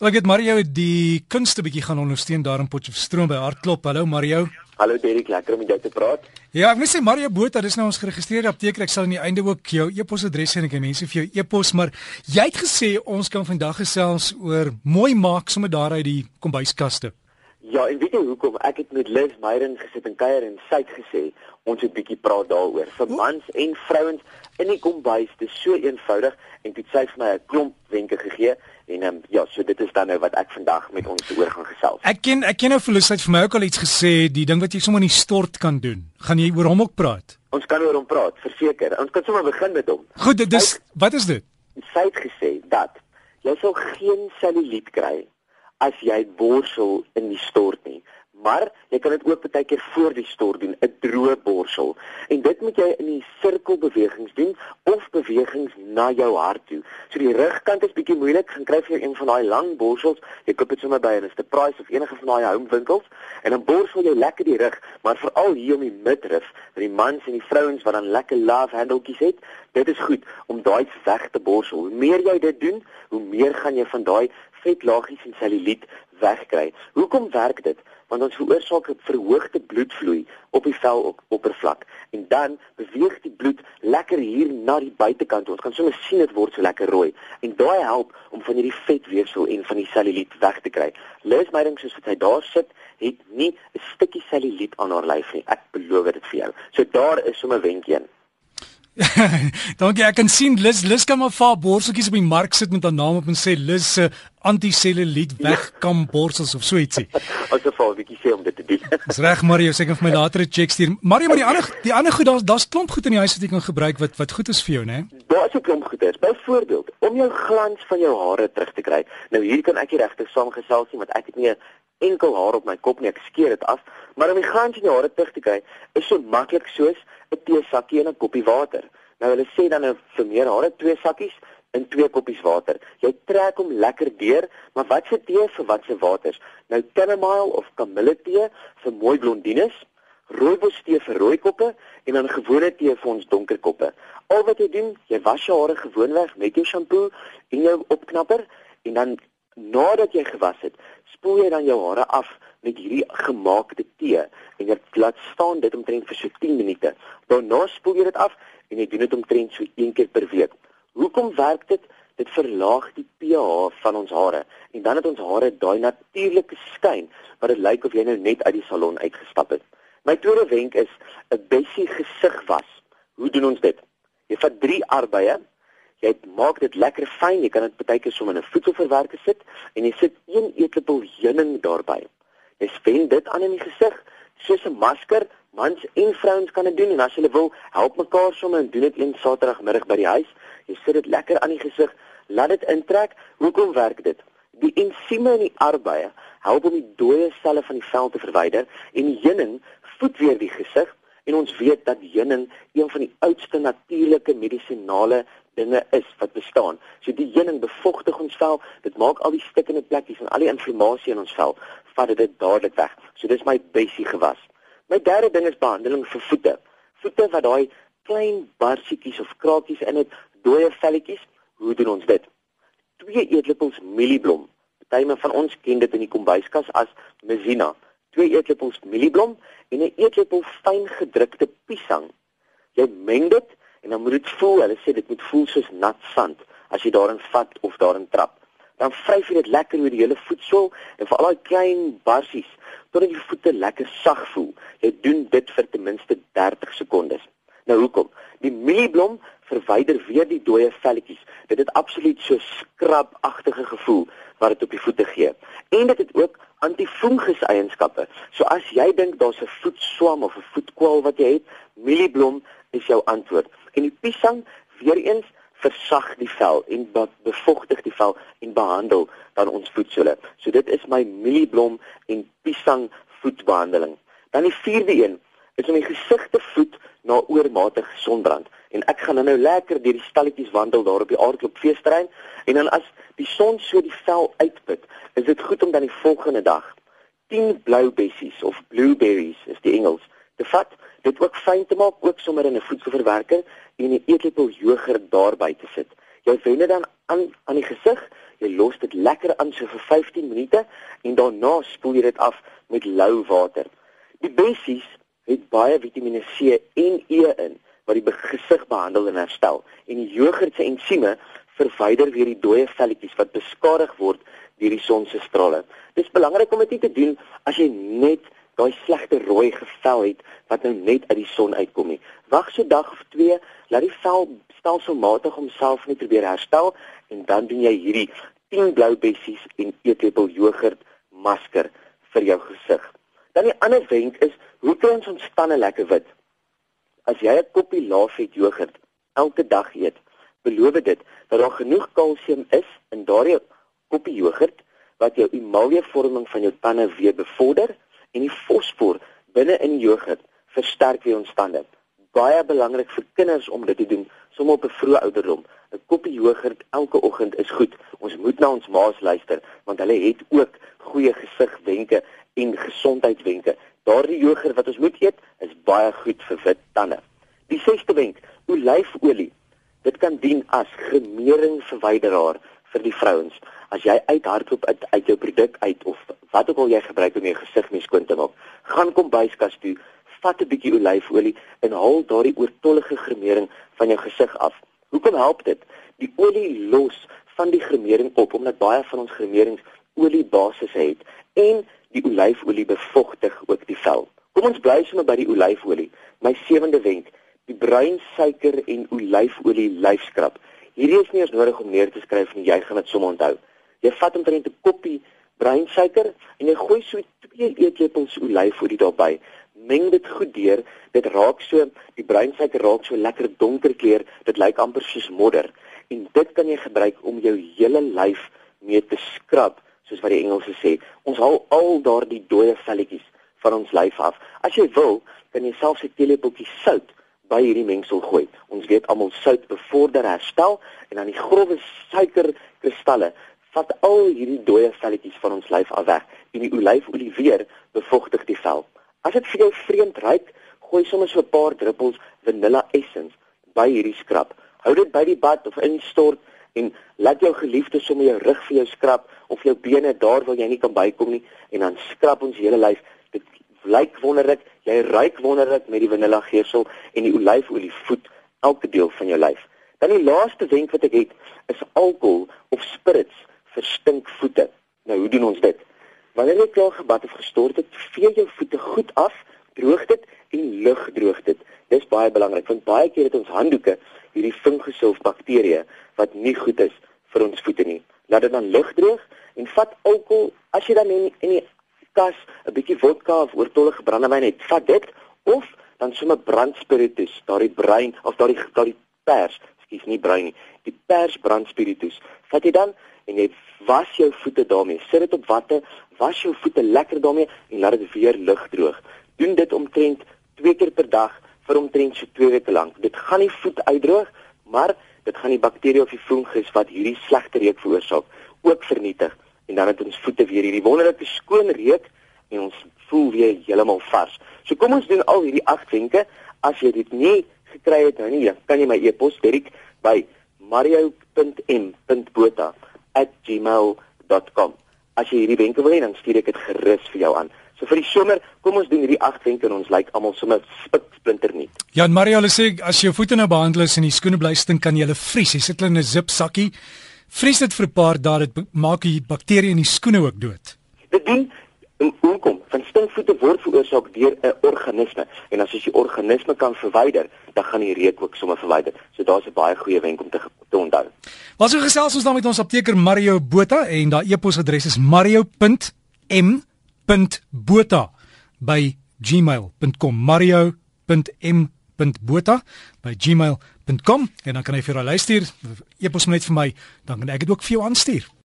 Ek het Mario die kunste bietjie gaan ondersteun daar in Potchefstroom by Hartklop. Hallo Mario. Hallo Derek, lekker om met jou te praat. Ja, ek moet sê Mario Botha, dis nou ons geregistreerde apteker. Ek sal aan die einde ook jou e-posadres en ek het mense vir jou e-pos, maar jy het gesê ons kan vandag gesels oor mooi maak sommer daar uit die kombuiskaste. Ja, en weet jy hoekom? Ek het met Liz Meyeren gesit en kuier en sy het gesê ons moet bietjie praat daaroor vir mans en vrouens in die kombuis. Dit is so eenvoudig en dit sê vir my 'n klomp wenke gegee En um, ja, so dit is dan nou wat ek vandag met ons oor gaan gesels. Ek ken ek ken nou Felicity vir my ook al iets gesê, die ding wat jy sommer in die stort kan doen. Gaan jy oor hom ook praat? Ons kan oor hom praat, verseker. Ons kan sommer begin met hom. Goed, dit is wat is dit? Sy het gesê dat jy sou geen selluliet kry as jy borsel in die stort nie maar jy kan dit ook baie keer voor die stort doen, 'n droë borsel. En dit moet jy in die sirkelbewegings doen of bewegings na jou hart toe. So die rugkant is bietjie moeilik, gaan kry jy een van daai lang borsels. Jy koop dit sommer by 'n Mr Price of enige van daai home winkels en dan borsel jy lekker die rug, maar veral hier om die midrif, vir die mans en die vrouens wat dan lekker love handeltjies het. Dit is goed om daai weg te borsel. Hoe meer jy dit doen, hoe meer gaan jy van daai vetlaagies en selluliet wegkry. Hoekom werk dit? want ons veroorsaak 'n verhoogde bloedvloei op die veloppervlak en dan beweeg die bloed lekker hier na die buitekant. Ons kan sommer sien dit word so lekker rooi en daai help om van hierdie vetweefsel en van die selluliet weg te kry. Liz Meyering soos wat hy daar sit, het nie 'n stukkie selluliet aan haar lyf nie. Ek beloof dit vir jou. So daar is sommer wenkie in. Dankie. Ek kan sien Lis Lis kan maar vaar borseltjies op die mark sit met haar naam op en sê Lis se uh, antiselluliet wegkam borsels of so ietsie. Vir 'n bietjie sê om dit te doen. Dis reg Mario, ek vir my later 'n check stuur. Mario, maar die ander die ander goed daar's daar's klomp goed in die huis wat jy kan gebruik wat wat goed is vir jou, né? Daar is 'n klomp goeders. Byvoorbeeld, om jou glans van jou hare terug te kry. Nou hier kan ek nie regtig saamgesels nie want ek het nie enkel haar op my kop nie. Ek skeer dit af, maar om die glans in jou hare terug te kry is so maklik soos 'n teesakkie en 'n koppie water. Nou hulle sê dan nou vir meer hare twee sakkies in twee koppies water. Jy trek hom lekker deur, maar wat se tee vir wat se waters? Nou chamomile of kamille tee vir mooi blondines, rooibos tee vir rooi koppe en dan gewone tee vir ons donker koppe. Al wat jy doen, jy was jou hare gewoonweg met jou shampoo en jou opknapper en dan nadat jy gewas het, spoel jy dan jou hare af met hierdie gemaakte tee en jy laat staan dit omtrent vir so 10 minute. Daarna spoel jy dit af en jy doen dit omtrent so een keer per week. Hoekom werk dit? Dit verlaag die pH van ons hare en dan het ons hare daai natuurlike skyn wat dit lyk of jy nou net uit die salon uitgestap het. My tweede wenk is 'n bessie gesig was. Hoe doen ons dit? Jy vat 3 arbeye Jy maak dit lekker fyn. Jy kan dit baie keer sommer in 'n voedselverwerker sit en jy sit 1 eetlepel heuning daarbey. Jy spen dit aan in die gesig soos 'n masker. Mans en vrouens kan dit doen en as hulle wil, help mekaar sommer en doen dit een Saterdagmiddag by die huis. Jy sit dit lekker aan die gesig, laat dit intrek. Hoekom werk dit? Die ensieme in die arbeye help om die dooie selle van die vel te verwyder en die heuning voed weer die gesig en ons weet dat heuning een van die oudste natuurlike medisinale dinge is wat bestaan. So die heuning bevogtig ons vel, dit maak al die stikkende plekkies en al die inflammasie in ons vel vat dit dadelik weg. So dis my bessie gewas. My derde ding is behandeling vir voete. Voete wat daai klein barsietjies of kraakies in het, dooie velletjies, hoe doen ons dit? Twee eetlepels mielieblom. Partyme van ons ken dit in die kombuiskas as mesina. Twee eetlepels mielieblom en 'n eetlepel fyn gedrukte piesang. Jy meng dit en dan moet dit voel, hulle sê dit moet voel soos nat sand as jy daarin vat of daarin trap dan vryf jy dit lekker oor die hele voetsel en vir al daai klein barsies totdat jou voete lekker sag voel. Jy doen dit vir ten minste 30 sekondes. Nou hoekom? Die mielieblom verwyder weer die dooie velletjies. Dit het absoluut so skrapagtige gevoel wat dit op die voete gee. En dit het ook antifungus eienskappe. So as jy dink daar's 'n voetswam of 'n voetkwal wat jy het, mielieblom is jou antwoord. En die piesang weer eens versag die vel en bevogtig die vel en behandel dan ons voetsole. So dit is my mielieblom en piesang voetbehandeling. Dan die vierde een is om die gesig te voed na oormatige sonbrand. En ek gaan nou lekker deur die stalletjies wandel daar op die aardklop feesterrein en dan as die son so die vel uitput, is dit goed om dan die volgende dag 10 blou bessies of blueberries is die Engels te vat dit ook fyn te maak ook sommer in 'n voedselverwerker en 'n eetlepel jogurt daarby te sit. Jy wen dit dan aan aan die gesig, Jy los dit lekker aan so vir 15 minute en daarna spoel jy dit af met lou water. Die bessies het baie Vitamiene C en E in wat die gesig behandel en herstel en die jogurt se ensieme verwyder weer die dooie velletjies wat beskadig word deur die son se strale. Dit is belangrik om dit nie te doen as jy net daai slegte rooi gevel het wat nou net uit die son uitkom nie. Wag so dag of twee, laat die vel stelselmatig homself net probeer herstel en dan doen jy hierdie 10 blou bessies en eetlepel jogurt masker vir jou gesig. Dan die ander wenk is, hoe kry ons ons tande lekker wit? As jy 'n koppie laafet jogurt elke dag eet, beloof dit dat daar genoeg kalsium is in daardie koppie jogurt wat jou emaljevorming van jou tande weer bevorder en die fosfor binne in die jogurt versterk weer ons tande. Baie belangrik vir kinders om dit te doen sommer op 'n vroeë ouderdom. 'n Koppie jogurt elke oggend is goed. Ons moet na ons ma's luister want hulle het ook goeie gesigwenke en gesondheidswenke. Daardie jogurt wat ons moet eet is baie goed vir wit tande. Die sesde wenk, olyfolie. Dit kan dien as gremeringsverwyderaar vir die vrouens. As jy uithardloop uit, uit jou produk uit of wat ook al jy gebruik om jou gesig mee skoon te maak, gaan kom byskas toe, vat 'n bietjie olyfolie en haal daardie oortollige gremering van jou gesig af. Hoekom help dit? Die olie los van die gremering op omdat baie van ons gremerings oliebasis het en die olyfolie bevochtig ook die vel. Kom ons bly sommer by die olyfolie. My sewende wenk, die bruin suiker en olyfolie lyfskrap. Hierdie is nie eens nodig om neer te skryf nie, jy gaan dit sommer onthou. Jy vat omtrent 'n koppie bruin suiker en jy gooi so 2 eetlepels olyfolie daarbey. Meng dit goed deur. Dit raak so die bruin suiker raak so lekker donker kleur. Dit lyk amper soos modder. En dit kan jy gebruik om jou hele lyf mee te skrap, soos wat die Engelse sê. Ons haal al daardie dooie velletjies van ons lyf af. As jy wil, kan jy selfs 'n teelepeltjie sout by hierdie mengsel gooi. Ons weet almal sout bevorder herstel en dan die grove suikerkristalle vat al hierdie dooie velletjies van ons lyf af weg en die olyfolie weer bevochtig die vel. As dit vir jou vreemd ruik, gooi sommer so 'n paar druppels vanilla essence by hierdie skrap. Hou dit by die bad of instort en laat jou geliefde sommer jou rug vir jou skrap of jou bene daar waar jy nie kan bykom nie en dan skrap ons hele lyf. Dit lyk wonderlik Jy ruik wonderlik met die vanilla geursel en die olyfolie voed elke deel van jou lyf. Dan die laaste wenk wat ek het is alkohol of spirits vir stinkvoete. Nou hoe doen ons dit? Wanneer jy klaar gebad of gestort het, vee jou voete goed af, droog dit en lug droog dit. Dis baie belangrik want baie keer het ons handdoeke hierdie fungusse of bakterieë wat nie goed is vir ons voete nie. Laat dit dan lug droog en vat alkohol as jy dan in, in die kas 'n bietjie vodka of oortollige brandewyn het, vat dit of dan sommer brandspiritus, daardie bruin of daardie daardie pers, skus nie bruin nie, die pers brandspiritus. Vat jy dan en jy was jou voete daarmee. Sit dit op watte, was jou voete lekker daarmee en laat dit weer lig droog. Doen dit omtrent 2 keer per dag vir omtrent so 2 weke lank. Dit gaan nie voet uitdroog, maar dit gaan die bakterieë of die fungus wat hierdie slegte reuk veroorsaak ook vernietig en dan het ons voete weer hierdie wonderlike skoon reuk en ons voel weer heeltemal vars. So kom ons doen al hierdie agt wenke. As jy dit nie gekry het nou nie, kan jy my e-pos direk by mario.m.botha@gmail.com. As jy hierdie wenke wil hê, dan stuur ek dit gerus vir jou aan. So vir die somer, kom ons doen hierdie agt wenke en ons lyk almal sommer splinter nuut. Ja, Mario, hulle sê as jou voete nou behandel is en die skoene bly stink, kan jy hulle vries. Jy sit hulle in 'n zip sakkie Vries dit vir 'n paar dae dit maak die bakterieë in die skoene ook dood. Dit doen hoekom? Van stinkvoete word veroorsaak deur 'n organisme en as jy die organisme kan verwyder, dan gaan die reuk ook sommer verwyder. So daar's 'n baie goeie wenk om te te onthou. Wat so gesels ons dan met ons apteker Mario Botha en daai e-posadres is mario.m.botha by gmail.com mario.m.botha by gmail.com .com en dan kan jy vir hulle luister. Epos net vir my, dan kan ek dit ook vir jou aanstuur.